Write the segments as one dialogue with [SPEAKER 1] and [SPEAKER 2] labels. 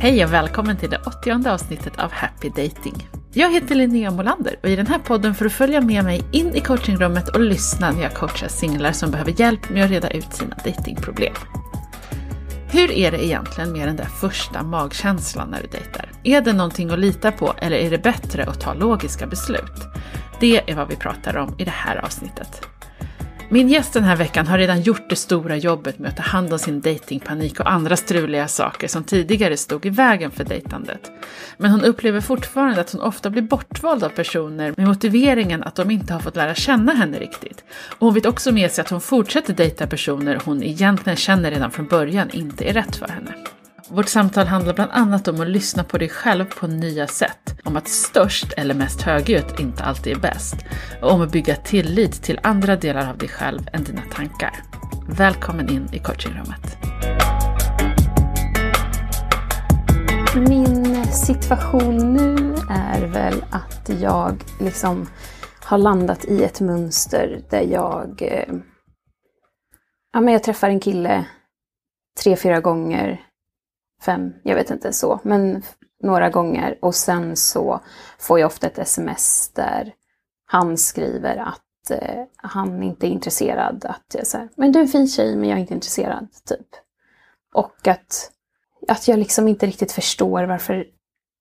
[SPEAKER 1] Hej och välkommen till det 80 avsnittet av Happy Dating. Jag heter Linnea Molander och i den här podden får du följa med mig in i coachingrummet och lyssna när jag coachar singlar som behöver hjälp med att reda ut sina datingproblem. Hur är det egentligen med den där första magkänslan när du dejtar? Är det någonting att lita på eller är det bättre att ta logiska beslut? Det är vad vi pratar om i det här avsnittet. Min gäst den här veckan har redan gjort det stora jobbet med att ta hand om sin datingpanik och andra struliga saker som tidigare stod i vägen för dejtandet. Men hon upplever fortfarande att hon ofta blir bortvald av personer med motiveringen att de inte har fått lära känna henne riktigt. Och hon vet också med sig att hon fortsätter dejta personer hon egentligen känner redan från början inte är rätt för henne. Vårt samtal handlar bland annat om att lyssna på dig själv på nya sätt, om att störst eller mest högljutt inte alltid är bäst, och om att bygga tillit till andra delar av dig själv än dina tankar. Välkommen in i coachingrummet.
[SPEAKER 2] Min situation nu är väl att jag liksom har landat i ett mönster där jag... Eh, ja, men jag träffar en kille tre, fyra gånger fem, jag vet inte så, men några gånger. Och sen så får jag ofta ett sms där han skriver att eh, han inte är intresserad. Att jag säger, men du är en fin tjej men jag är inte intresserad, typ. Och att, att jag liksom inte riktigt förstår varför,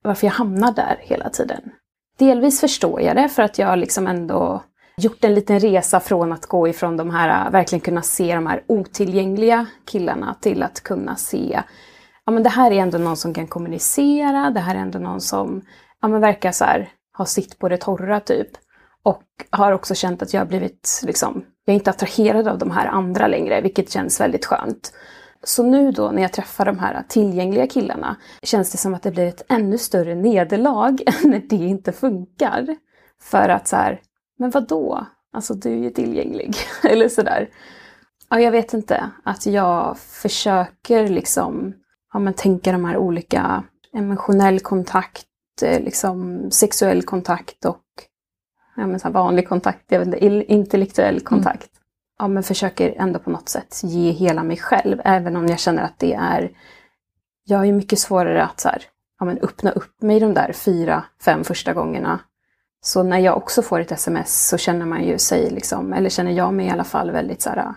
[SPEAKER 2] varför jag hamnar där hela tiden. Delvis förstår jag det för att jag liksom ändå gjort en liten resa från att gå ifrån de här, verkligen kunna se de här otillgängliga killarna till att kunna se ja men det här är ändå någon som kan kommunicera, det här är ändå någon som ja, men verkar så här, ha sitt på det torra typ. Och har också känt att jag har blivit, liksom, jag är inte attraherad av de här andra längre, vilket känns väldigt skönt. Så nu då när jag träffar de här tillgängliga killarna känns det som att det blir ett ännu större nederlag när det inte funkar. För att så här, men vad då? Alltså du är ju tillgänglig. Eller sådär. Ja, jag vet inte. Att jag försöker liksom ja, men tänka de här olika emotionell kontakt, eh, liksom sexuell kontakt och ja, men så vanlig kontakt, jag vet inte, intellektuell mm. kontakt. Mm. Ja, men försöker ändå på något sätt ge hela mig själv, även om jag känner att det är... Jag har ju mycket svårare att så här, ja, men öppna upp mig de där fyra, fem första gångerna. Så när jag också får ett sms så känner man ju sig, liksom, eller känner jag mig i alla fall väldigt så här,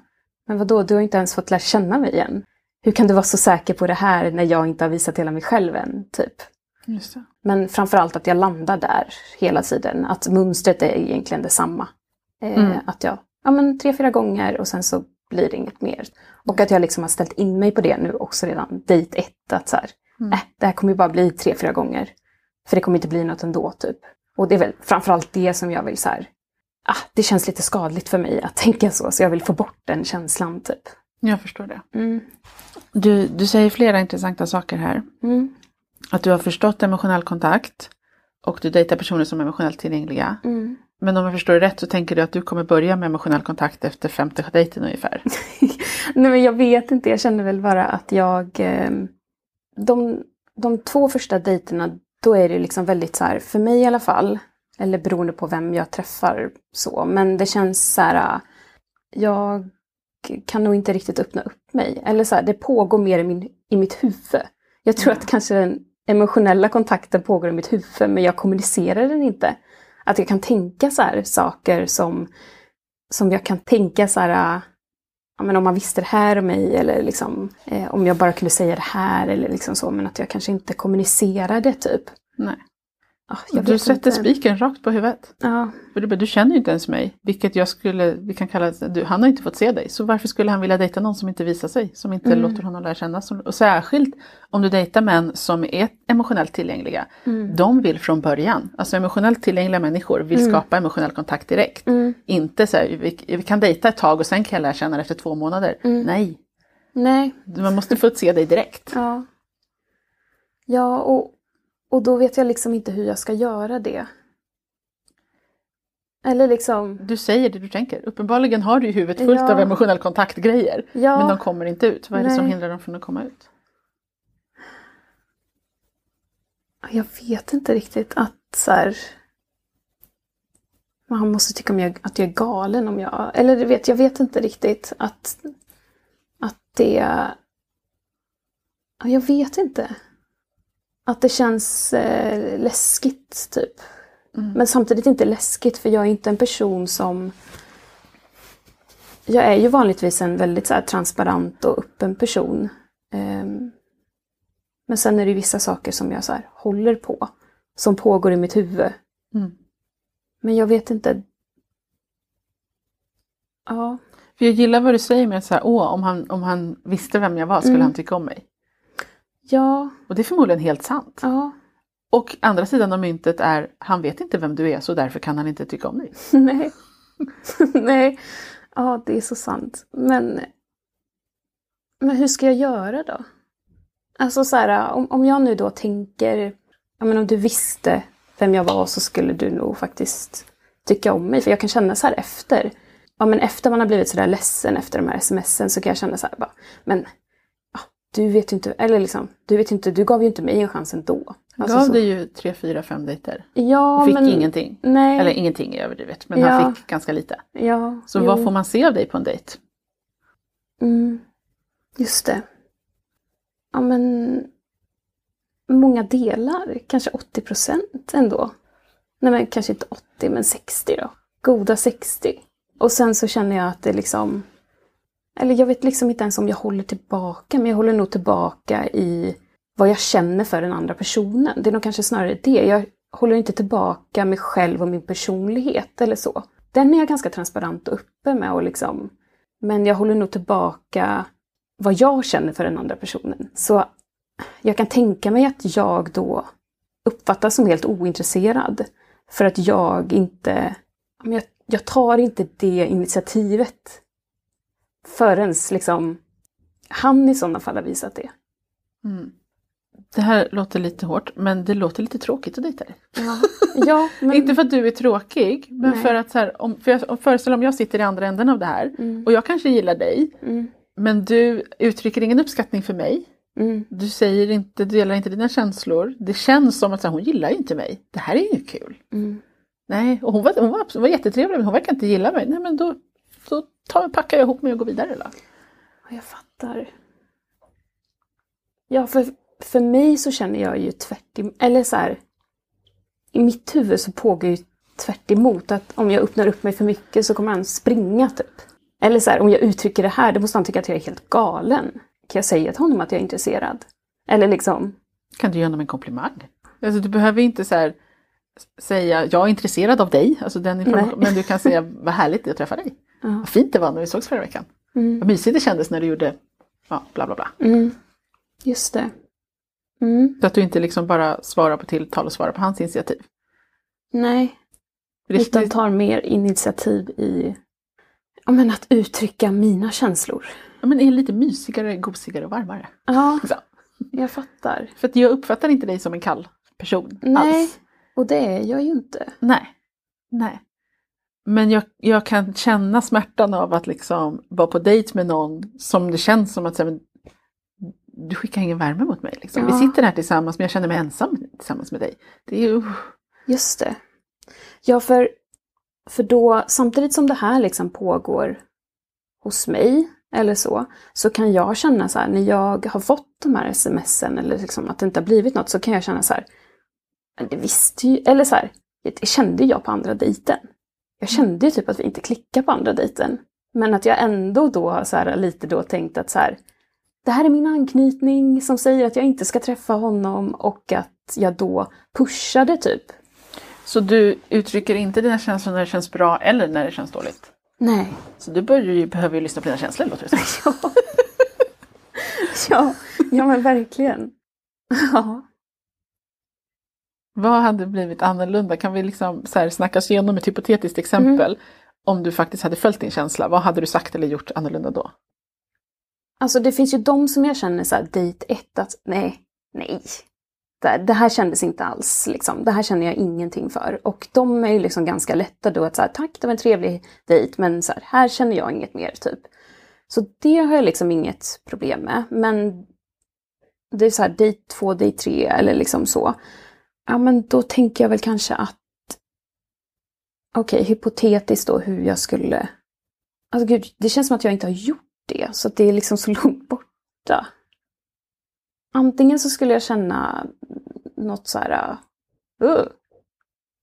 [SPEAKER 2] men vadå, du har inte ens fått lära känna mig än hur kan du vara så säker på det här när jag inte har visat hela mig själv än? Typ. Men framförallt att jag landar där hela tiden. Att mönstret är egentligen detsamma. Eh, mm. Att jag, ja men tre, fyra gånger och sen så blir det inget mer. Och att jag liksom har ställt in mig på det nu också redan, dejt ett. Att så här, mm. äh, det här kommer ju bara bli tre, fyra gånger. För det kommer inte bli något ändå typ. Och det är väl framförallt det som jag vill så här, ah, det känns lite skadligt för mig att tänka så. Så jag vill få bort den känslan typ.
[SPEAKER 1] Jag förstår det. Mm. Du, du säger flera intressanta saker här. Mm. Att du har förstått emotionell kontakt och du dejtar personer som är emotionellt tillgängliga. Mm. Men om jag förstår det rätt så tänker du att du kommer börja med emotionell kontakt efter femte dejten ungefär?
[SPEAKER 2] Nej men jag vet inte, jag känner väl bara att jag... Ehm, de, de två första dejterna, då är det liksom väldigt så här, för mig i alla fall, eller beroende på vem jag träffar så, men det känns så här, jag kan nog inte riktigt öppna upp mig. Eller så här, det pågår mer i, min, i mitt huvud. Jag tror mm. att kanske den emotionella kontakten pågår i mitt huvud men jag kommunicerar den inte. Att jag kan tänka så här, saker som, som jag kan tänka så här, ja, men om man visste det här om mig eller liksom, eh, om jag bara kunde säga det här eller liksom så men att jag kanske inte kommunicerar det typ.
[SPEAKER 1] Nej. Oh, du sätter spiken rakt på huvudet.
[SPEAKER 2] Ja.
[SPEAKER 1] För du, du känner ju inte ens mig, vilket jag skulle, vi kan kalla du, han har inte fått se dig, så varför skulle han vilja dejta någon som inte visar sig, som inte mm. låter honom lära känna? Och särskilt om du dejtar män som är emotionellt tillgängliga, mm. de vill från början, alltså emotionellt tillgängliga människor vill mm. skapa emotionell kontakt direkt. Mm. Inte så här, vi, vi, kan dejta ett tag och sen kan jag lära känna efter två månader. Mm. Nej.
[SPEAKER 2] Nej.
[SPEAKER 1] Man måste få se dig direkt.
[SPEAKER 2] Ja. Ja, och och då vet jag liksom inte hur jag ska göra det. Eller liksom...
[SPEAKER 1] Du säger det du tänker. Uppenbarligen har du i huvudet fullt ja. av emotionell kontaktgrejer. Ja. Men de kommer inte ut. Vad är Nej. det som hindrar dem från att komma ut?
[SPEAKER 2] Jag vet inte riktigt att så här, Man måste tycka om jag, att jag är galen om jag... Eller du vet, jag vet inte riktigt att, att det... Jag vet inte. Att det känns eh, läskigt typ.
[SPEAKER 1] Mm.
[SPEAKER 2] Men samtidigt inte läskigt för jag är inte en person som... Jag är ju vanligtvis en väldigt så här, transparent och öppen person. Ehm, men sen är det vissa saker som jag så här, håller på. Som pågår i mitt huvud.
[SPEAKER 1] Mm.
[SPEAKER 2] Men jag vet inte. Ja.
[SPEAKER 1] För jag gillar vad du säger med att så här, åh, om han, om han visste vem jag var skulle
[SPEAKER 2] Mm.
[SPEAKER 1] han tycka om mig.
[SPEAKER 2] Ja.
[SPEAKER 1] Och det är förmodligen helt sant.
[SPEAKER 2] Ja.
[SPEAKER 1] Och andra sidan av myntet är, han vet inte vem du är så därför kan han inte tycka om dig.
[SPEAKER 2] Nej. Nej. Ja, det är så sant. Men, men hur ska jag göra då? Alltså så här, om, om jag nu då tänker, ja men om du visste vem jag var så skulle du nog faktiskt tycka om mig. För jag kan känna så här efter, ja men efter man har blivit så där ledsen efter de här smsen så kan jag känna så här bara, men du vet ju inte, eller liksom, du vet inte, du gav ju inte mig en chans ändå. Alltså
[SPEAKER 1] gav
[SPEAKER 2] så.
[SPEAKER 1] dig ju tre, fyra, fem dejter.
[SPEAKER 2] Ja,
[SPEAKER 1] Och fick
[SPEAKER 2] men,
[SPEAKER 1] ingenting.
[SPEAKER 2] Nej.
[SPEAKER 1] Eller ingenting är överdrivet, men
[SPEAKER 2] Ja.
[SPEAKER 1] han fick ganska lite.
[SPEAKER 2] ja,
[SPEAKER 1] Så
[SPEAKER 2] jo.
[SPEAKER 1] vad får man se av dig på en dejt?
[SPEAKER 2] Mm, just det. Ja men många delar, kanske 80 procent ändå. Nej men kanske inte 80 men 60 då. Goda 60. Och sen så känner jag att det liksom eller jag vet liksom inte ens om jag håller tillbaka, men jag håller nog tillbaka i vad jag känner för den andra personen. Det är nog kanske snarare det. Jag håller inte tillbaka mig själv och min personlighet eller så. Den är jag ganska transparent och öppen med och liksom men jag håller nog tillbaka vad jag känner för den andra personen. Så jag kan tänka mig att jag då uppfattas som helt ointresserad. För att jag inte... Jag, jag tar inte det initiativet förrän liksom han i sådana fall har visat det.
[SPEAKER 1] Mm. Det här låter lite hårt, men det låter lite tråkigt att dejta dig.
[SPEAKER 2] Ja, ja men...
[SPEAKER 1] Inte för att du är tråkig, men
[SPEAKER 2] Nej.
[SPEAKER 1] för att så här, om, för jag föreställer om jag sitter i andra änden av det här
[SPEAKER 2] Mm,
[SPEAKER 1] och jag kanske gillar dig,
[SPEAKER 2] mm,
[SPEAKER 1] men du uttrycker ingen uppskattning för mig.
[SPEAKER 2] mm,
[SPEAKER 1] Du säger inte, du delar inte dina känslor. Det känns som att här, hon gillar inte mig. Det här är ju kul.
[SPEAKER 2] mm.
[SPEAKER 1] Nej, och hon var, hon var, hon var jättetrevlig men hon verkar inte gilla mig. Nej men då tar, packar jag ihop mig och går vidare då.
[SPEAKER 2] Ja, Jag fattar. Ja, för, för mig så känner jag ju tvärt em- eller så här. I mitt huvud så pågår ju tvärt emot att om jag öppnar upp mig för mycket så kommer han springa typ. Eller så här, om jag uttrycker det här, då måste han tycka att jag är helt galen. Kan jag säga till honom att jag är intresserad? Eller liksom,
[SPEAKER 1] Kan du ge honom en komplimang? Alltså du behöver inte så här säga jag är intresserad av dig, alltså den men du kan säga vad härligt det är att träffa dig.
[SPEAKER 2] Ja.
[SPEAKER 1] Vad fint det var när vi sågs förra veckan.
[SPEAKER 2] Mm,
[SPEAKER 1] Vad mysigt det kändes när du gjorde ja, bla bla bla.
[SPEAKER 2] mm, just det. Mm,
[SPEAKER 1] Så att du inte liksom bara svarar på tilltal och svarar på hans initiativ.
[SPEAKER 2] nej,
[SPEAKER 1] det,
[SPEAKER 2] utan tar mer initiativ i ja, men att uttrycka mina känslor.
[SPEAKER 1] ja, men är lite mysigare, gosigare och varmare.
[SPEAKER 2] Ja,
[SPEAKER 1] Så.
[SPEAKER 2] jag fattar.
[SPEAKER 1] För att jag uppfattar inte dig som en kall person
[SPEAKER 2] Nej,
[SPEAKER 1] alls.
[SPEAKER 2] och det är jag ju inte.
[SPEAKER 1] Nej. Nej. Men jag, jag kan känna smärtan av att liksom vara på dejt med någon som det känns som att så här, men, du skickar ingen värme mot mig. Liksom. Vi
[SPEAKER 2] Ja.
[SPEAKER 1] sitter här tillsammans men jag känner mig ensam tillsammans med dig. Det är ju...
[SPEAKER 2] Just det. Ja, för, för då, samtidigt som det här liksom pågår hos mig, eller så, så kan jag känna så här, när jag har fått de här smsen, eller liksom att det inte har blivit något, så kan jag känna så här, "Men det visste ju, eller så här, det kände jag på andra dejten. Jag kände ju typ att vi inte klickar på andra dejten. Men att jag ändå då har lite då tänkt att så här, det här är min anknytning som säger att jag inte ska träffa honom och att jag då pushade typ.
[SPEAKER 1] Så du uttrycker inte dina känslor när det känns bra eller när det känns dåligt.
[SPEAKER 2] Nej.
[SPEAKER 1] Så du börjar ju, behöver ju lyssna på dina känslor låter det som.
[SPEAKER 2] Ja. ja, ja men verkligen. Ja.
[SPEAKER 1] Vad hade blivit annorlunda? Kan vi liksom så här snacka oss igenom ett hypotetiskt exempel? Om du faktiskt hade följt din känsla, vad hade du sagt eller gjort annorlunda då?
[SPEAKER 2] Alltså det finns ju de som jag känner så här, dejt ett, att nej, nej. Det, det här kändes inte alls, liksom. det här känner jag ingenting för. Och de är ju liksom ganska lätta då att så här, tack det var en trevlig dejt men så här, här känner jag inget mer typ. Så det har jag liksom inget problem med. Men det är så här dejt två, dejt tre eller liksom så. Ja men då tänker jag väl kanske att okej, hypotetiskt då hur jag skulle... Alltså gud, det känns som att jag inte har gjort det, så att det är liksom så långt borta. Antingen så skulle jag känna något så här, uh,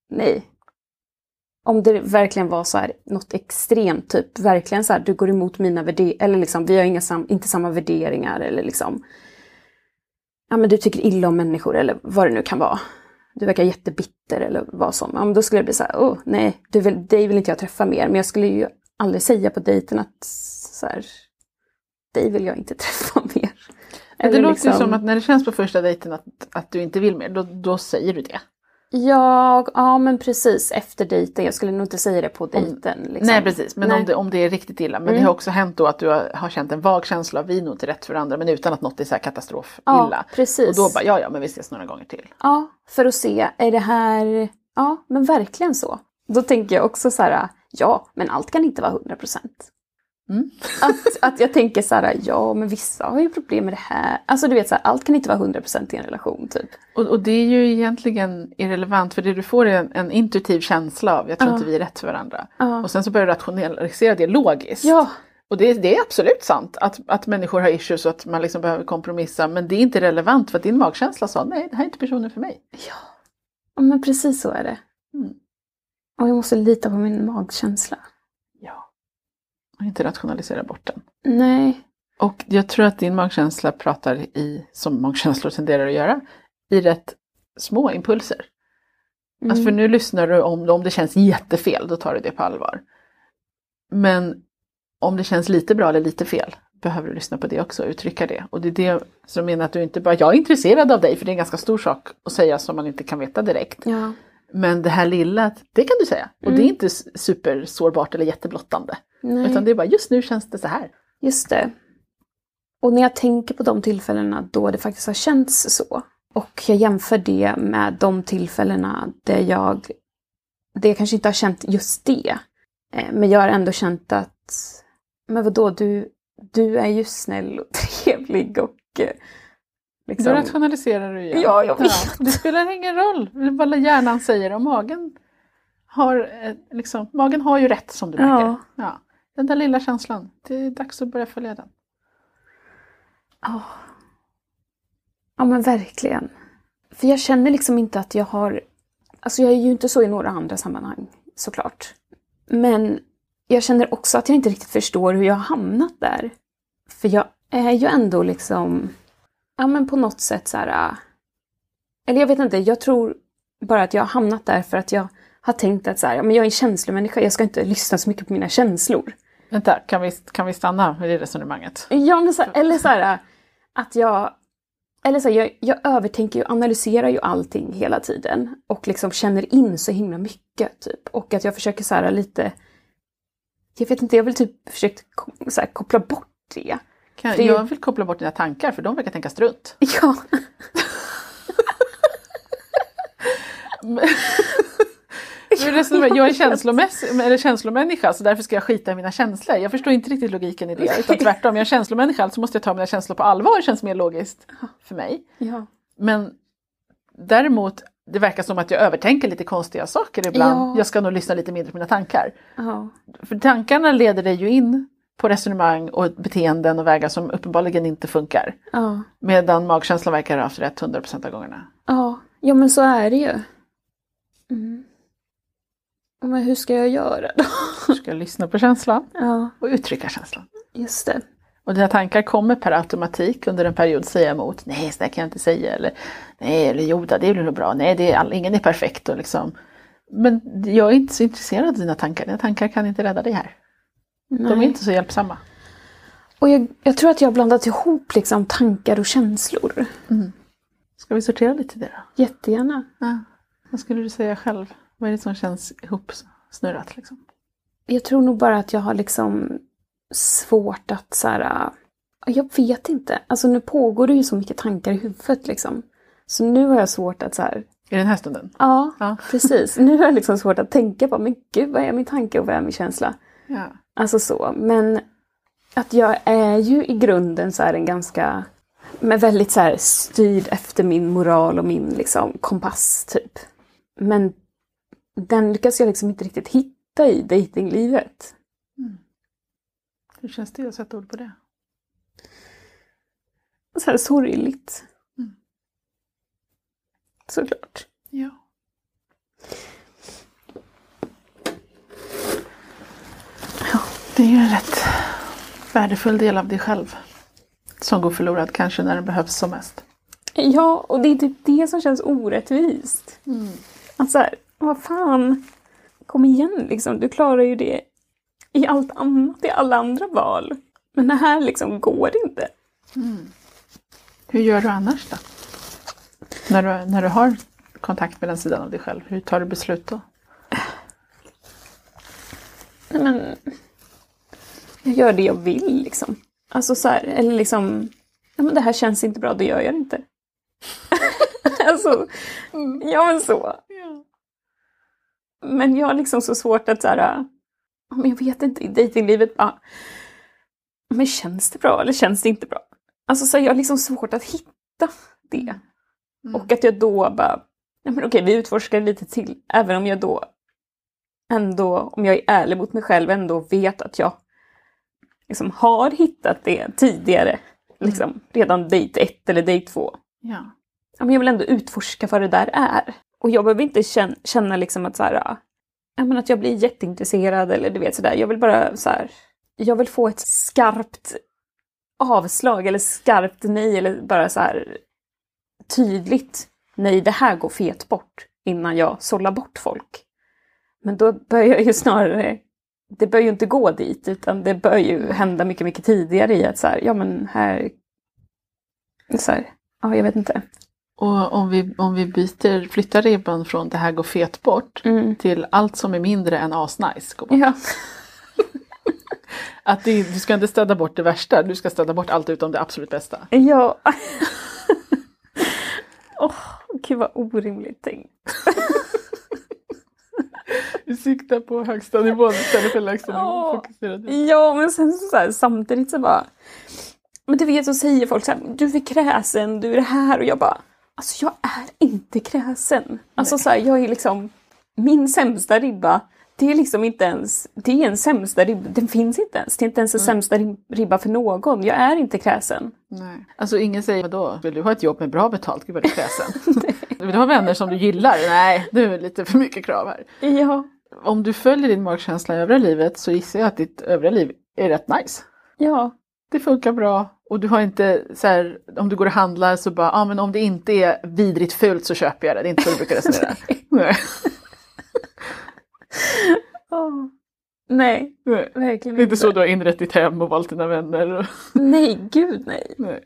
[SPEAKER 2] nej. Om det verkligen var så här, något extremt, typ verkligen så här, du går emot mina värderingar, eller liksom, vi har inga sam inte samma värderingar, eller liksom, ja men du tycker illa om människor, eller vad det nu kan vara. Du verkar jättebitter eller vad som. Ja, men då skulle det bli så här, oh, nej, du vill, dig vill inte jag träffa mer. Men jag skulle ju aldrig säga på dejten att så här, dig vill jag inte träffa mer.
[SPEAKER 1] Eller det låter liksom... ju som att när det känns på första dejten att, att du inte vill mer, då, då säger du det.
[SPEAKER 2] Ja, ja men precis efter dejten. Jag skulle nog inte säga det på dejten. Liksom.
[SPEAKER 1] Nej precis, men Nej. Om, det, om det är riktigt illa. Men mm. det har också hänt då att du har, har känt en vag känsla av vi är nog inte rätt för andra men utan att något är så här katastrof
[SPEAKER 2] ja, illa. Precis.
[SPEAKER 1] Och då bara ja ja men vi ses några gånger till.
[SPEAKER 2] Ja, för att se, är det här, ja men verkligen så. Då tänker jag också så här, ja men allt kan inte vara 100 procent. Mm. att, att jag tänker så här, ja men vissa har ju problem med det här. Alltså du vet, så här, allt kan inte vara 100% i en relation typ.
[SPEAKER 1] Och, och, det är ju egentligen irrelevant för det du får är en, en intuitiv känsla av, jag tror uh. inte vi är rätt för varandra. Uh. Och sen så börjar du rationalisera det logiskt.
[SPEAKER 2] Ja.
[SPEAKER 1] Och det, det, är absolut sant att, att människor har issues och att man liksom behöver kompromissa men det är inte relevant för att din magkänsla sa nej det här är inte personen för mig.
[SPEAKER 2] Ja, ja men precis så är det. Mm. Och jag måste lita på min magkänsla.
[SPEAKER 1] Och inte rationalisera bort den.
[SPEAKER 2] Nej.
[SPEAKER 1] Och jag tror att din magkänsla pratar i, som magkänslor tenderar att göra, i rätt små impulser. Mm. Alltså för nu lyssnar du om, om det känns jättefel, då tar du det på allvar. Men om det känns lite bra eller lite fel, behöver du lyssna på det också och uttrycka det. Och det är det som menar att du inte bara, jag är intresserad av dig, för det är en ganska stor sak att säga som man inte kan veta direkt.
[SPEAKER 2] Ja.
[SPEAKER 1] Men det här lilla, det kan du säga. Och mm. det är inte supersårbart eller jätteblottande. Nej. Utan det är bara, just nu känns det så här.
[SPEAKER 2] Just det. Och när jag tänker på de tillfällena då det faktiskt har känts så. Och jag jämför det med de tillfällena där jag, där jag kanske inte har känt just det. Eh, men jag har ändå känt att, men vadå, du, du är ju snäll och trevlig och eh,
[SPEAKER 1] Liksom. Då rationaliserar du igen.
[SPEAKER 2] Ja, jag vet. Ja,
[SPEAKER 1] det spelar ingen roll vad hjärnan säger och magen har, eh, liksom, magen har ju rätt som du märker. Ja. ja. Den där lilla känslan, det är dags att börja följa den.
[SPEAKER 2] Ja. Ja men verkligen. För jag känner liksom inte att jag har... Alltså jag är ju inte så i några andra sammanhang såklart. Men jag känner också att jag inte riktigt förstår hur jag har hamnat där. För jag är ju ändå liksom ja men på något sätt så här... Äh, eller jag vet inte, jag tror bara att jag har hamnat där för att jag har tänkt att så här, men jag är en känslomänniska, jag ska inte lyssna så mycket på mina känslor.
[SPEAKER 1] Vänta, kan vi, kan vi stanna med det resonemanget?
[SPEAKER 2] Ja, men så, eller så här, äh, att jag... Eller så här, jag, jag övertänker och analyserar ju allting hela tiden och liksom känner in så himla mycket. Typ. Och att jag försöker så här lite... Jag vet inte, jag vill typ så här, koppla bort det.
[SPEAKER 1] Kan, det... Jag vill koppla bort dina tankar för de verkar tänka strunt.
[SPEAKER 2] Ja.
[SPEAKER 1] jag är känslomässig, eller känslomänniska så därför ska jag skita i mina känslor. Jag förstår inte riktigt logiken i det. Utan tvärtom, jag är känslomänniska alltså måste jag ta mina känslor på allvar. Det känns mer logiskt för mig.
[SPEAKER 2] Ja.
[SPEAKER 1] Men däremot, det verkar som att jag övertänker lite konstiga saker ibland. Ja. Jag ska nog lyssna lite mindre på mina tankar.
[SPEAKER 2] Ja.
[SPEAKER 1] För tankarna leder dig ju in på resonemang och beteenden och vägar som uppenbarligen inte funkar.
[SPEAKER 2] Ja.
[SPEAKER 1] Medan magkänslan verkar ha haft rätt 100% av gångerna.
[SPEAKER 2] Ja, ja men så är det ju. Mm. Men hur ska jag göra då?
[SPEAKER 1] Du ska lyssna på känslan
[SPEAKER 2] ja.
[SPEAKER 1] och uttrycka känslan.
[SPEAKER 2] Just det.
[SPEAKER 1] Och dina tankar kommer per automatik under en period säga emot. Nej, så där kan jag inte säga. Eller nej, eller jo, det blir nog bra. Nej, det är all, ingen är perfekt. Och liksom. Men jag är inte så intresserad av dina tankar. Dina tankar kan inte rädda dig här. Nej. De är inte så hjälpsamma.
[SPEAKER 2] Och jag, jag, tror att jag har blandat ihop liksom tankar och känslor.
[SPEAKER 1] Mm. Ska vi sortera lite i det då?
[SPEAKER 2] Jättegärna.
[SPEAKER 1] Ja. Vad skulle du säga själv? Vad är det som känns ihopsnurrat? Liksom?
[SPEAKER 2] Jag tror nog bara att jag har liksom svårt att så här, Jag vet inte. Alltså nu pågår det ju så mycket tankar i huvudet liksom. Så nu har jag svårt att så här,
[SPEAKER 1] I den här stunden?
[SPEAKER 2] Ja, ja. precis. Nu har jag liksom svårt att tänka på, men gud vad är min tanke och vad är min känsla?
[SPEAKER 1] Ja.
[SPEAKER 2] Alltså så, men att jag är ju i grunden så här en ganska, men väldigt så här styrd efter min moral och min liksom kompass typ. Men den lyckas jag liksom inte riktigt hitta i dejtinglivet.
[SPEAKER 1] Mm. Hur känns det att sätta ord på det?
[SPEAKER 2] Så här sorgligt.
[SPEAKER 1] Mm.
[SPEAKER 2] såklart.
[SPEAKER 1] Ja. Ja, det är ju en rätt värdefull del av dig själv. Som går förlorad kanske när den behövs som mest.
[SPEAKER 2] Ja, och det är typ det som känns orättvist. Att så här, vad fan. Kom igen liksom, du klarar ju det i allt annat, i alla andra val. Men det här liksom går inte.
[SPEAKER 1] Hur gör du annars då? När du, när du har kontakt med den sidan av dig själv, hur tar du beslut då?
[SPEAKER 2] Nej men... Jag gör det jag vill liksom. Alltså så här, eller liksom... Ja men det här känns inte bra, då gör jag det inte. alltså, ja men så. Men jag har liksom så svårt att så här... ja, Men jag vet inte, i dejtinglivet bara... Men känns det bra eller känns det inte bra? Alltså så här, jag har liksom svårt att hitta det. Och att jag då bara... Ja, men okej, vi utforskar lite till. Även om jag då ändå, om jag är ärlig mot mig själv, ändå vet att jag liksom har hittat det tidigare. Liksom, redan dejt ett eller dejt två.
[SPEAKER 1] Ja.
[SPEAKER 2] Ja, men jag vill ändå utforska vad det där är. Och jag behöver inte känna, känna liksom att, så här, ja, men att jag blir jätteintresserad eller du vet sådär. Jag vill bara så här, jag vill få ett skarpt avslag eller skarpt nej eller bara så här tydligt nej, det här går fet bort innan jag sållar bort folk. Men då bör jag ju snarare, det bör ju inte gå dit utan det bör ju hända mycket, mycket tidigare i att så här, ja men här, så här, ja jag vet inte.
[SPEAKER 1] Och om vi, om vi byter, flyttar ribban från det här går fet bort
[SPEAKER 2] Mm.
[SPEAKER 1] till allt som är mindre än asnice. går bort.
[SPEAKER 2] Ja.
[SPEAKER 1] Att det, du ska inte städa bort det värsta, du ska städa bort allt utom det absolut bästa.
[SPEAKER 2] Ja. Åh, gud vad orimligt tänkt.
[SPEAKER 1] Du siktar på högsta nivån istället för lägsta nivån.
[SPEAKER 2] Ja.
[SPEAKER 1] Fokusera dit.
[SPEAKER 2] Ja, men sen så, här, samtidigt så bara... Men du vet, så säger folk så här, du är kräsen, du är det här. Och jag bara, alltså jag är inte kräsen. Alltså så här, jag är liksom, min sämsta ribba, det är liksom inte ens, det är en sämsta ribba, den finns inte ens. Det är inte ens en sämsta rib- ribba för någon. Jag är inte kräsen.
[SPEAKER 1] Nej. Alltså ingen säger vadå, vill du ha ett jobb med bra betalt? Gud vad du är kräsen. vill du ha vänner som du gillar? Nej, det är lite för mycket krav här.
[SPEAKER 2] Ja.
[SPEAKER 1] Om du följer din magkänsla i övriga livet så gissar jag att ditt övriga liv är rätt nice.
[SPEAKER 2] Ja.
[SPEAKER 1] Det funkar bra och du har inte så här, om du går och handlar så bara, ja ah, men om det inte är vidrigt fult så köper jag det. Det är inte så du brukar resonera. Nej.
[SPEAKER 2] Åh. Nej,
[SPEAKER 1] Nej.
[SPEAKER 2] verkligen
[SPEAKER 1] Det är inte så du har inrett ditt hem och valt dina vänner. Och...
[SPEAKER 2] Nej, gud nej.
[SPEAKER 1] Nej.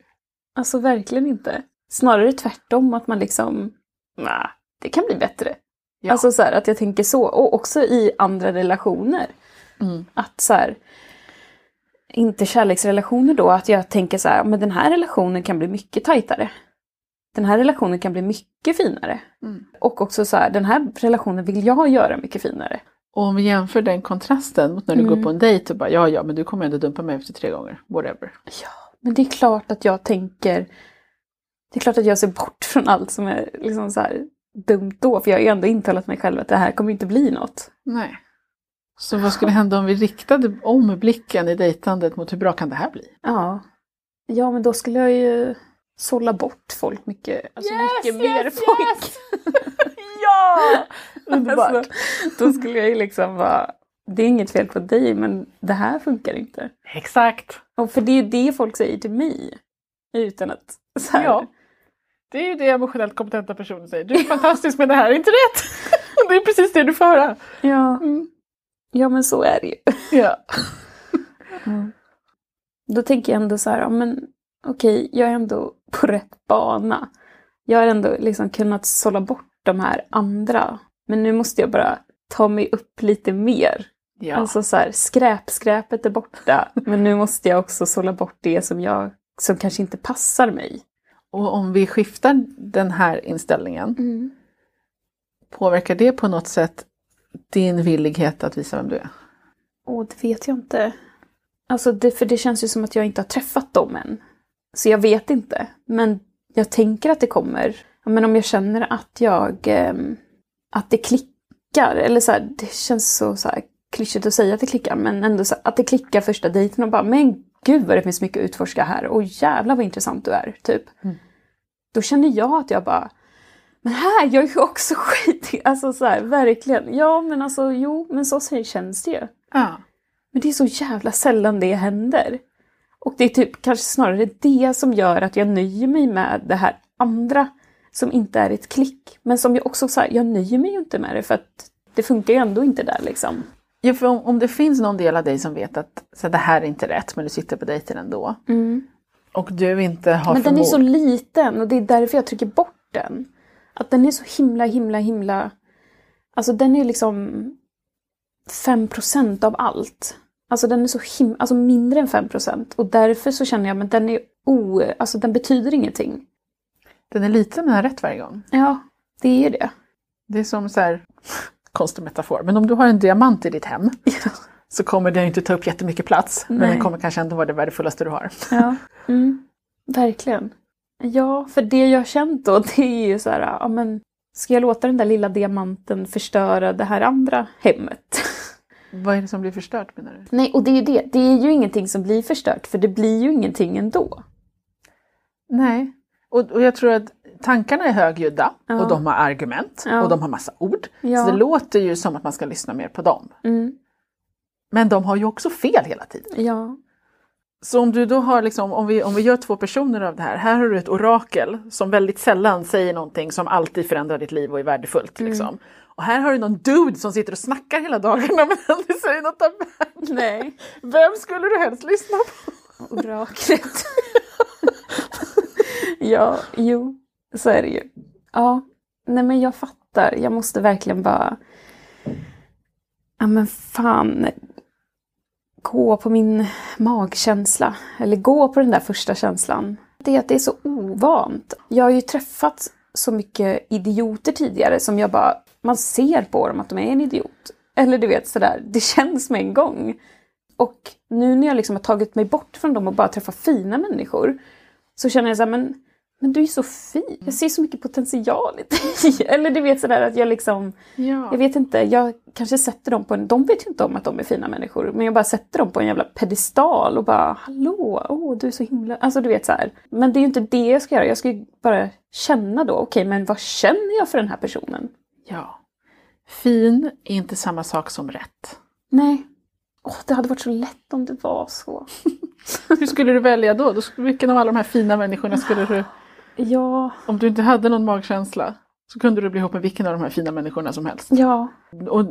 [SPEAKER 2] Alltså verkligen inte. Snarare tvärtom att man liksom, nej, det kan bli bättre.
[SPEAKER 1] Ja.
[SPEAKER 2] Alltså så här, att jag tänker så. Och också i andra relationer.
[SPEAKER 1] Mm.
[SPEAKER 2] Att så här, inte kärleksrelationer då, att jag tänker så här, men den här relationen kan bli mycket tajtare. Den här relationen kan bli mycket finare.
[SPEAKER 1] Mm.
[SPEAKER 2] Och också så här, den här relationen vill jag göra mycket finare.
[SPEAKER 1] Och om vi jämför den kontrasten mot när du
[SPEAKER 2] Mm.
[SPEAKER 1] går på en dejt och bara, ja ja men du kommer ändå dumpa mig efter tre gånger. Whatever.
[SPEAKER 2] Ja, men det är klart att jag tänker... Det är klart att jag ser bort från allt som är liksom så här dumt då, för jag har ju ändå intalat mig själv att det här kommer inte bli något.
[SPEAKER 1] Nej. Så vad skulle hända om vi riktade om blicken i dejtandet mot hur bra kan det här bli?
[SPEAKER 2] Ja. Ja, men då skulle jag ju sålla bort folk mycket, alltså mycket mer folk.
[SPEAKER 1] ja! Underbart.
[SPEAKER 2] Alltså, då skulle jag ju liksom vara, det är inget fel på dig, men det här funkar inte.
[SPEAKER 1] Exakt.
[SPEAKER 2] Och för det är ju det folk säger till mig. Utan att så här,
[SPEAKER 1] Ja. Det är ju det emotionellt kompetenta personer säger. Du är fantastisk men det här är inte rätt. det är precis det du får höra.
[SPEAKER 2] ja.
[SPEAKER 1] Mm.
[SPEAKER 2] ja, men så är det ju.
[SPEAKER 1] Ja.
[SPEAKER 2] Då tänker jag ändå så här, ja, men okej, jag är ändå på rätt bana. Jag har ändå liksom kunnat sålla bort de här andra. Men nu måste jag bara ta mig upp lite mer.
[SPEAKER 1] ja.
[SPEAKER 2] Alltså så här, skräp, skräpet är borta. men nu måste jag också sålla bort det som jag, som kanske inte passar mig.
[SPEAKER 1] Och om vi skiftar den här inställningen, påverkar det på något sätt din villighet att visa vem du är?
[SPEAKER 2] Åh, det vet jag inte. Alltså, det, för det känns ju som att jag inte har träffat dem än. Så jag vet inte. Men jag tänker att det kommer. Men om jag känner att jag... ehm, att det klickar. Eller så här, det känns så, så här, klyschigt att säga att det klickar. Men ändå så att det klickar första dejten och bara men gud vad det finns mycket att utforska här. Och jävlar vad intressant du är. Typ.
[SPEAKER 1] Mm.
[SPEAKER 2] Då känner jag att jag bara... Men här, jag är ju också skitig. Alltså så här, verkligen. Ja men alltså jo, men så känns det ju.
[SPEAKER 1] Ja.
[SPEAKER 2] Men det är så jävla sällan det händer. Och det är typ kanske snarare det som gör att jag nöjer mig med det här andra som inte är ett klick. Men som jag också så här, jag nöjer mig ju inte med det för att det funkar ju ändå inte där liksom.
[SPEAKER 1] Ja, för om, om det finns någon del av dig som vet att så det här är inte rätt men du sitter på dejten ändå. Och du inte har
[SPEAKER 2] Men den är så liten och det är därför jag trycker bort den. Att den är så himla, himla, himla... Alltså den är liksom 5% av allt. Alltså den är så himla, alltså mindre än 5% och därför så känner jag att den är o... Alltså den betyder ingenting.
[SPEAKER 1] Den är liten men har rätt varje gång.
[SPEAKER 2] Ja, det är ju det.
[SPEAKER 1] Det är som så här, konstig metafor, men om du har en diamant i ditt hem så kommer den inte ta upp jättemycket plats. Men
[SPEAKER 2] Nej.
[SPEAKER 1] den kommer kanske ändå vara det värdefullaste du har.
[SPEAKER 2] Ja, mm, verkligen. Ja, för det jag har känt då, det är ju så här, ja men ska jag låta den där lilla diamanten förstöra det här andra hemmet?
[SPEAKER 1] Vad är det som blir förstört menar du?
[SPEAKER 2] Nej, och det är ju det. Det är ju ingenting som blir förstört, för det blir ju ingenting ändå.
[SPEAKER 1] Nej. Och, och jag tror att tankarna är högljudda
[SPEAKER 2] Ja.
[SPEAKER 1] och de har argument
[SPEAKER 2] Ja.
[SPEAKER 1] och de har massa ord.
[SPEAKER 2] Ja.
[SPEAKER 1] Så det låter ju som att man ska lyssna mer på dem.
[SPEAKER 2] Mm,
[SPEAKER 1] Men de har ju också fel hela tiden.
[SPEAKER 2] ja.
[SPEAKER 1] Så om du då har liksom, om vi, om vi gör två personer av det här, här har du ett orakel som väldigt sällan säger någonting som alltid förändrar ditt liv och är värdefullt.
[SPEAKER 2] Mm.
[SPEAKER 1] Liksom. Och här har du någon dude som sitter och snackar hela dagarna men aldrig säger något av värde.
[SPEAKER 2] Nej.
[SPEAKER 1] Vem skulle du helst lyssna på?
[SPEAKER 2] Oraklet. ja, jo, så är det ju. Ja, nej men jag fattar. Jag måste verkligen bara... Ja men fan. Gå på min magkänsla. Eller gå på den där första känslan. Det är att det är så ovant. Jag har ju träffat så mycket idioter tidigare som jag bara... Man ser på dem att de är en idiot. Eller du vet sådär, det känns med en gång. Och nu när jag liksom har tagit mig bort från dem och bara träffat fina människor så känner jag så här, men, men du är så fin. Jag ser så mycket potential i dig. Eller du vet sådär att jag liksom,
[SPEAKER 1] Ja.
[SPEAKER 2] jag vet inte, jag kanske sätter dem på en, de vet ju inte om att de är fina människor, men jag bara sätter dem på en jävla pedestal och bara hallå, åh du är så himla, alltså du vet så här. Men det är ju inte det jag ska göra, jag ska ju bara känna då, okej men vad känner jag för den här personen?
[SPEAKER 1] ja. Fin är inte samma sak som rätt.
[SPEAKER 2] Nej. Åh, det hade varit så lätt om det var så.
[SPEAKER 1] Hur skulle du välja då? då skulle, vilken av alla de här fina människorna skulle du...
[SPEAKER 2] Ja,
[SPEAKER 1] Om du inte hade någon magkänsla så kunde du bli ihop med vilken av de här fina människorna som helst.
[SPEAKER 2] ja,
[SPEAKER 1] Och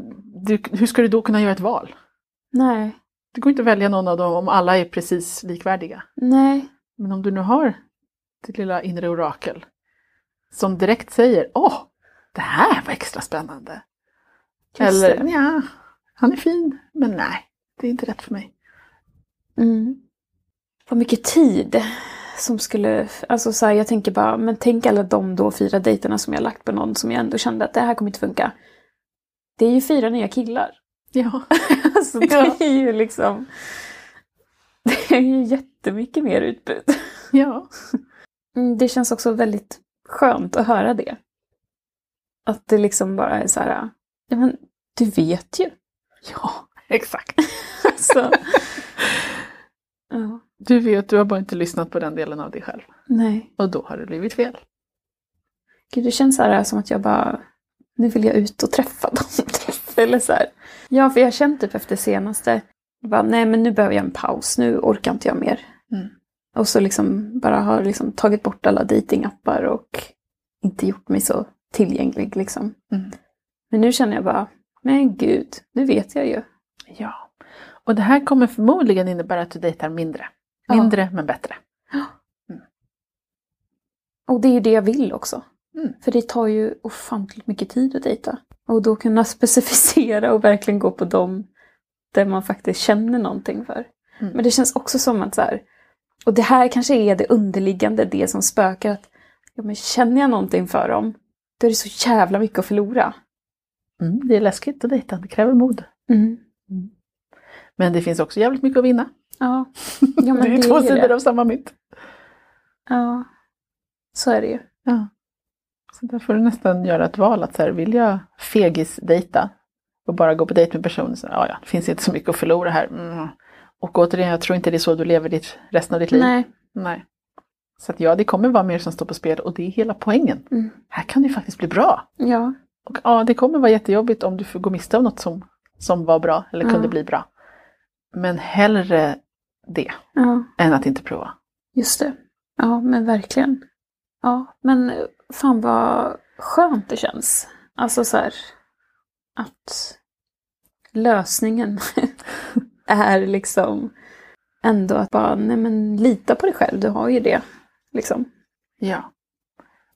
[SPEAKER 1] du, hur ska du då kunna göra ett val?
[SPEAKER 2] nej,
[SPEAKER 1] Det går inte att välja någon av dem om alla är precis likvärdiga.
[SPEAKER 2] nej.
[SPEAKER 1] Men om du nu har ditt lilla inre orakel som direkt säger Åh, det här var extra spännande.
[SPEAKER 2] Just
[SPEAKER 1] Eller ja, han är fin, men nej, det är inte rätt för mig.
[SPEAKER 2] Mm. Vad mycket tid som skulle... Alltså så här, jag tänker bara, men tänk alla de då fyra dejterna som jag lagt på någon som jag ändå kände att det här kommer inte funka. Det är ju fyra nya killar.
[SPEAKER 1] Ja,
[SPEAKER 2] Alltså det
[SPEAKER 1] Ja.
[SPEAKER 2] är ju liksom... Det är ju jättemycket mer utbud.
[SPEAKER 1] ja.
[SPEAKER 2] Mm, det känns också väldigt skönt att höra det. Att det liksom bara är så här, ja men du vet ju.
[SPEAKER 1] ja, exakt.
[SPEAKER 2] Alltså, ja,
[SPEAKER 1] Du vet, du har bara inte lyssnat på den delen av dig själv.
[SPEAKER 2] nej.
[SPEAKER 1] Och då har det blivit fel.
[SPEAKER 2] Gud, det känns så här som att jag bara, nu vill jag ut och träffa dem. Eller så här. Ja, för jag har känt typ efter senaste, bara, nej men nu behöver jag en paus, nu orkar inte jag mer.
[SPEAKER 1] Mm.
[SPEAKER 2] Och så liksom bara har liksom tagit bort alla datingappar och inte gjort mig så tillgänglig liksom.
[SPEAKER 1] Mm.
[SPEAKER 2] Men nu känner jag bara, men gud, nu vet jag ju.
[SPEAKER 1] Ja. Och det här kommer förmodligen innebära att du dejtar mindre.
[SPEAKER 2] Ja.
[SPEAKER 1] Mindre men bättre.
[SPEAKER 2] Och det är ju det jag vill också.
[SPEAKER 1] Mm.
[SPEAKER 2] För det tar ju ofantligt mycket tid att dejta. Och då kunna specificera och verkligen gå på dem där man faktiskt känner någonting för.
[SPEAKER 1] Mm.
[SPEAKER 2] Men det känns också som att så här, och det här kanske är det underliggande, det som spökar, att ja, men känner jag någonting för dem, då är det så jävla mycket att förlora.
[SPEAKER 1] Mm, det är läskigt att dejta, det kräver mod.
[SPEAKER 2] Mm.
[SPEAKER 1] Men det finns också jävligt mycket att vinna.
[SPEAKER 2] Ja. ja,
[SPEAKER 1] det är
[SPEAKER 2] det
[SPEAKER 1] två
[SPEAKER 2] ju
[SPEAKER 1] sidor
[SPEAKER 2] det.
[SPEAKER 1] av samma mynt.
[SPEAKER 2] Ja, så är det ju.
[SPEAKER 1] Ja. Så där får du nästan göra ett val att så här, vill jag fegis-dejta och bara gå på dejt med personen, så ja, ja, det finns inte så mycket att förlora här. Mm. Och återigen, jag tror inte det är så du lever ditt, resten av ditt liv.
[SPEAKER 2] Nej.
[SPEAKER 1] Nej. Så att ja, det kommer vara mer som står på spel och det är hela poängen.
[SPEAKER 2] Mm.
[SPEAKER 1] Här kan det ju faktiskt bli bra.
[SPEAKER 2] Ja.
[SPEAKER 1] Och ja, det kommer vara jättejobbigt om du får gå miste om något som, som var bra eller kunde bli bra. Men hellre det
[SPEAKER 2] Ja,
[SPEAKER 1] än att inte prova.
[SPEAKER 2] just det. Ja, men verkligen. Ja, men fan vad skönt det känns. Alltså så här att lösningen är liksom ändå att bara, nej men lita på dig själv, du har ju det. Liksom.
[SPEAKER 1] Ja.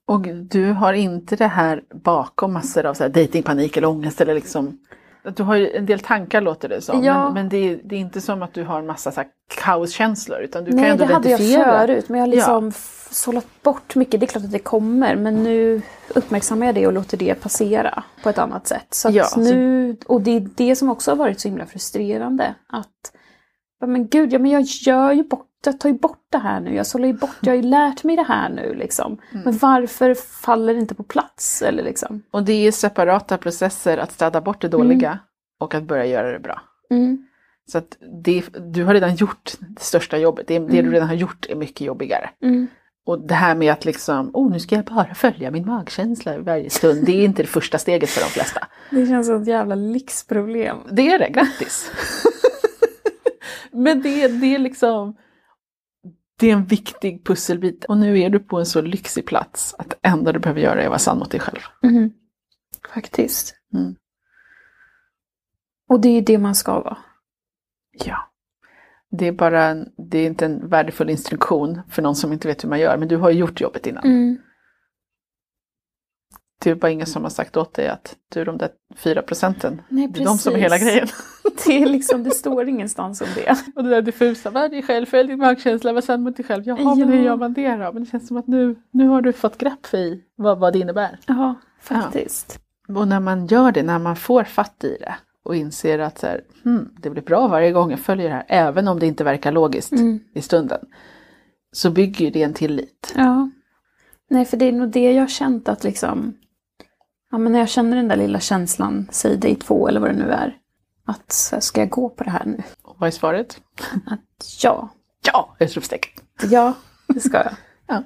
[SPEAKER 1] Och du har inte det här bakom massor av så här datingpanik eller ångest eller liksom du har ju en del tankar låter det som,
[SPEAKER 2] Ja.
[SPEAKER 1] men, men det, är, det är inte som att du har en massa så här kaoskänslor utan du kan
[SPEAKER 2] Nej,
[SPEAKER 1] ändå
[SPEAKER 2] det hade jag förut, men jag har liksom f- sållat bort mycket. Det är klart att det kommer, men nu uppmärksammar jag det och låter det passera på ett annat sätt. Så
[SPEAKER 1] Ja,
[SPEAKER 2] nu, och det är det som också har varit så himla frustrerande. Att, ja, men gud, ja, men jag gör ju bort, jag tar ju bort det här nu. Jag sållar ju bort, jag har ju lärt mig det här nu liksom.
[SPEAKER 1] Mm.
[SPEAKER 2] Men varför faller det inte på plats? Eller liksom?
[SPEAKER 1] Och det är separata processer att städa bort det dåliga och att börja göra det bra.
[SPEAKER 2] Mm.
[SPEAKER 1] Så att det, du har redan gjort det största jobbet. Det, det du
[SPEAKER 2] Mm.
[SPEAKER 1] redan har gjort är mycket jobbigare.
[SPEAKER 2] Mm.
[SPEAKER 1] Och det här med att liksom, oh nu ska jag bara följa min magkänsla varje stund. Det är inte det första steget för de flesta.
[SPEAKER 2] Det känns som ett jävla lyxproblem.
[SPEAKER 1] Det är det, grattis! Men det, det är liksom, det är en viktig pusselbit. Och nu är du på en så lyxig plats att det enda du behöver göra är att vara sann mot dig själv.
[SPEAKER 2] Mm. Faktiskt.
[SPEAKER 1] Mm.
[SPEAKER 2] Och det är det man ska vara.
[SPEAKER 1] Ja. Det är bara, en, det är inte en värdefull instruktion för någon som inte vet hur man gör, men du har ju gjort jobbet innan.
[SPEAKER 2] Mm.
[SPEAKER 1] Det är bara ingen som har sagt åt dig att du är de där fyra procenten.
[SPEAKER 2] Nej,
[SPEAKER 1] Det är de som är hela grejen.
[SPEAKER 2] Det, är liksom, det står ingenstans om det.
[SPEAKER 1] Och det där diffusa, var dig själv, följ din magkänsla, var sann mot dig själv. Jaha, men
[SPEAKER 2] Ja.
[SPEAKER 1] hur gör man det då? Men det känns som att nu, nu har du fått grepp i vad, vad det innebär.
[SPEAKER 2] Ja, faktiskt.
[SPEAKER 1] Och när man gör det, när man får fatt i det och inser att så här, hmm, det blir bra varje gång jag följer det här, även om det inte verkar logiskt
[SPEAKER 2] Mm.
[SPEAKER 1] i stunden, så bygger det en tillit.
[SPEAKER 2] Ja. Nej, för det är nog det jag har känt att liksom... Ja, men när jag känner den där lilla känslan, säg dig två eller vad det nu är. Att så här, ska jag gå på det här nu?
[SPEAKER 1] Och vad är svaret?
[SPEAKER 2] Att ja,
[SPEAKER 1] Ja! Utropstecken.
[SPEAKER 2] ja, det ska jag.
[SPEAKER 1] Ja.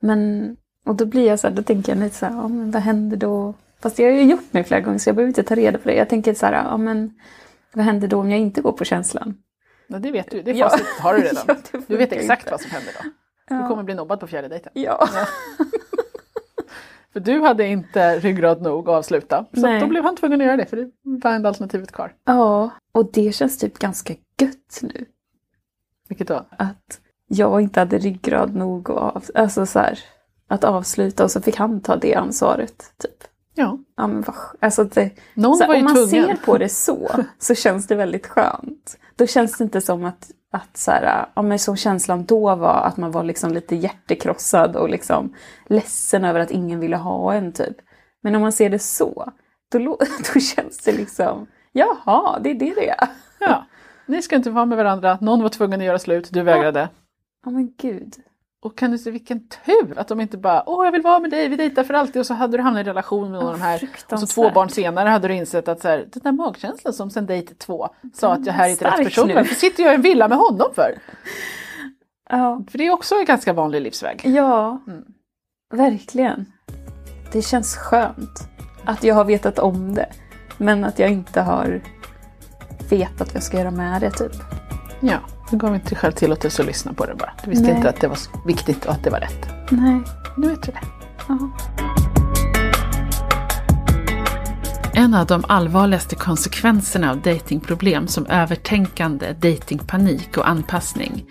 [SPEAKER 2] Men, och då blir jag så här, då tänker jag lite så här, ja, men vad händer då? Fast jag har ju gjort det flera gånger så jag behöver inte ta reda på det. Jag tänker så här, ja men vad händer då om jag inte går på känslan?
[SPEAKER 1] Ja, det vet du, det
[SPEAKER 2] Ja.
[SPEAKER 1] har du redan.
[SPEAKER 2] Ja,
[SPEAKER 1] Du vet exakt
[SPEAKER 2] inte.
[SPEAKER 1] vad som händer då.
[SPEAKER 2] Ja.
[SPEAKER 1] Du kommer bli nobbad på fjärde dejten.
[SPEAKER 2] Ja.
[SPEAKER 1] För du hade inte ryggrad nog att avsluta. Så
[SPEAKER 2] Nej.
[SPEAKER 1] då blev han tvungen att göra det, för det var enda alternativet kvar.
[SPEAKER 2] ja, och det känns typ ganska gött nu.
[SPEAKER 1] Vilket då?
[SPEAKER 2] Att jag inte hade ryggrad nog att, av, alltså så här, att avsluta och så fick han ta det ansvaret. Typ.
[SPEAKER 1] Ja,
[SPEAKER 2] Ja, men vad, alltså det,
[SPEAKER 1] någon
[SPEAKER 2] så
[SPEAKER 1] var
[SPEAKER 2] här,
[SPEAKER 1] ju
[SPEAKER 2] om man
[SPEAKER 1] tvungen.
[SPEAKER 2] ser på det så, så känns det väldigt skönt. Då känns det inte som att, att så här, ja, men så känslan då var att man var liksom lite hjärtekrossad och liksom ledsen över att ingen ville ha en typ. Men om man ser det så, då, då känns det liksom, jaha, det är det det är.
[SPEAKER 1] Ja. Ni ska inte vara med varandra, någon var tvungen att göra slut, du vägrade.
[SPEAKER 2] Ja men gud.
[SPEAKER 1] Och kan du se vilken tur att de inte bara åh jag vill vara med dig, vi dejtar för alltid och så hade du hamnat i relation med någon av de här. Och så två barn senare hade du insett att så här, den där magkänslan som sen dejt två sa att jag här är inte rätt
[SPEAKER 2] Stark
[SPEAKER 1] person. Varför sitter jag i en villa med honom för?
[SPEAKER 2] Ja,
[SPEAKER 1] För det är också en ganska vanlig livsväg.
[SPEAKER 2] ja
[SPEAKER 1] Mm.
[SPEAKER 2] verkligen. Det känns skönt att jag har vetat om det. Men att jag inte har vetat vad jag ska göra med det typ.
[SPEAKER 1] Ja, du gav inte dig själv tillåtelse att lyssna på det bara. Du visste
[SPEAKER 2] Nej.
[SPEAKER 1] inte att det var viktigt och att det var rätt.
[SPEAKER 2] Nej.
[SPEAKER 1] Nu vet du det.
[SPEAKER 2] Ja.
[SPEAKER 1] En av de allvarligaste konsekvenserna av datingproblem som övertänkande, datingpanik och anpassning,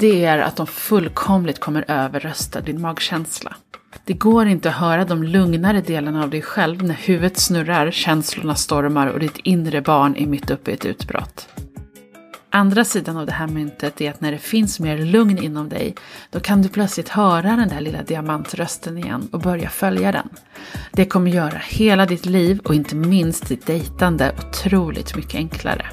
[SPEAKER 1] det är att de fullkomligt kommer överrösta din magkänsla. Det går inte att höra de lugnare delarna av dig själv när huvudet snurrar, känslorna stormar och ditt inre barn är mitt uppe i ett utbrott. Andra sidan av det här myntet är att när det finns mer lugn inom dig, då kan du plötsligt höra den där lilla diamantrösten igen och börja följa den. Det kommer göra hela ditt liv och inte minst ditt dejtande otroligt mycket enklare.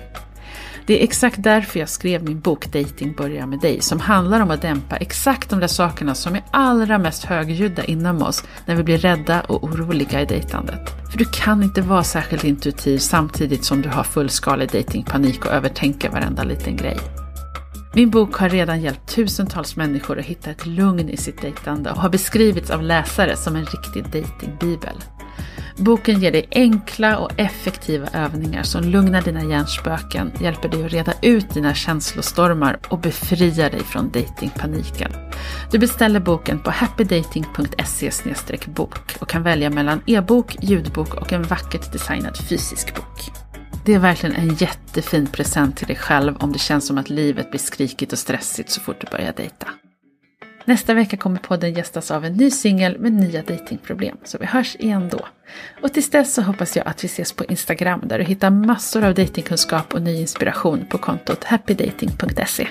[SPEAKER 1] Det är exakt därför jag skrev min bok Dating börjar med dig som handlar om att dämpa exakt de där sakerna som är allra mest högljudda inom oss när vi blir rädda och oroliga i dejtandet. För du kan inte vara särskilt intuitiv samtidigt som du har fullskalig datingpanik och övertänker varenda liten grej. Min bok har redan hjälpt tusentals människor att hitta ett lugn i sitt dejtande och har beskrivits av läsare som en riktig datingbibel. Boken ger dig enkla och effektiva övningar som lugnar dina hjärnspöken, hjälper dig att reda ut dina känslostormar och befriar dig från datingpaniken. Du beställer boken på happydating.se bok och kan välja mellan e-bok, ljudbok och en vackert designad fysisk bok. Det är verkligen en jättefin present till dig själv om det känns som att livet blir skrikigt och stressigt så fort du börjar dejta. Nästa vecka kommer podden gästas av en ny singel med nya datingproblem, så vi hörs igen då. Och tills dess så hoppas jag att vi ses på Instagram där du hittar massor av datingkunskap och ny inspiration på kontot happydating.se.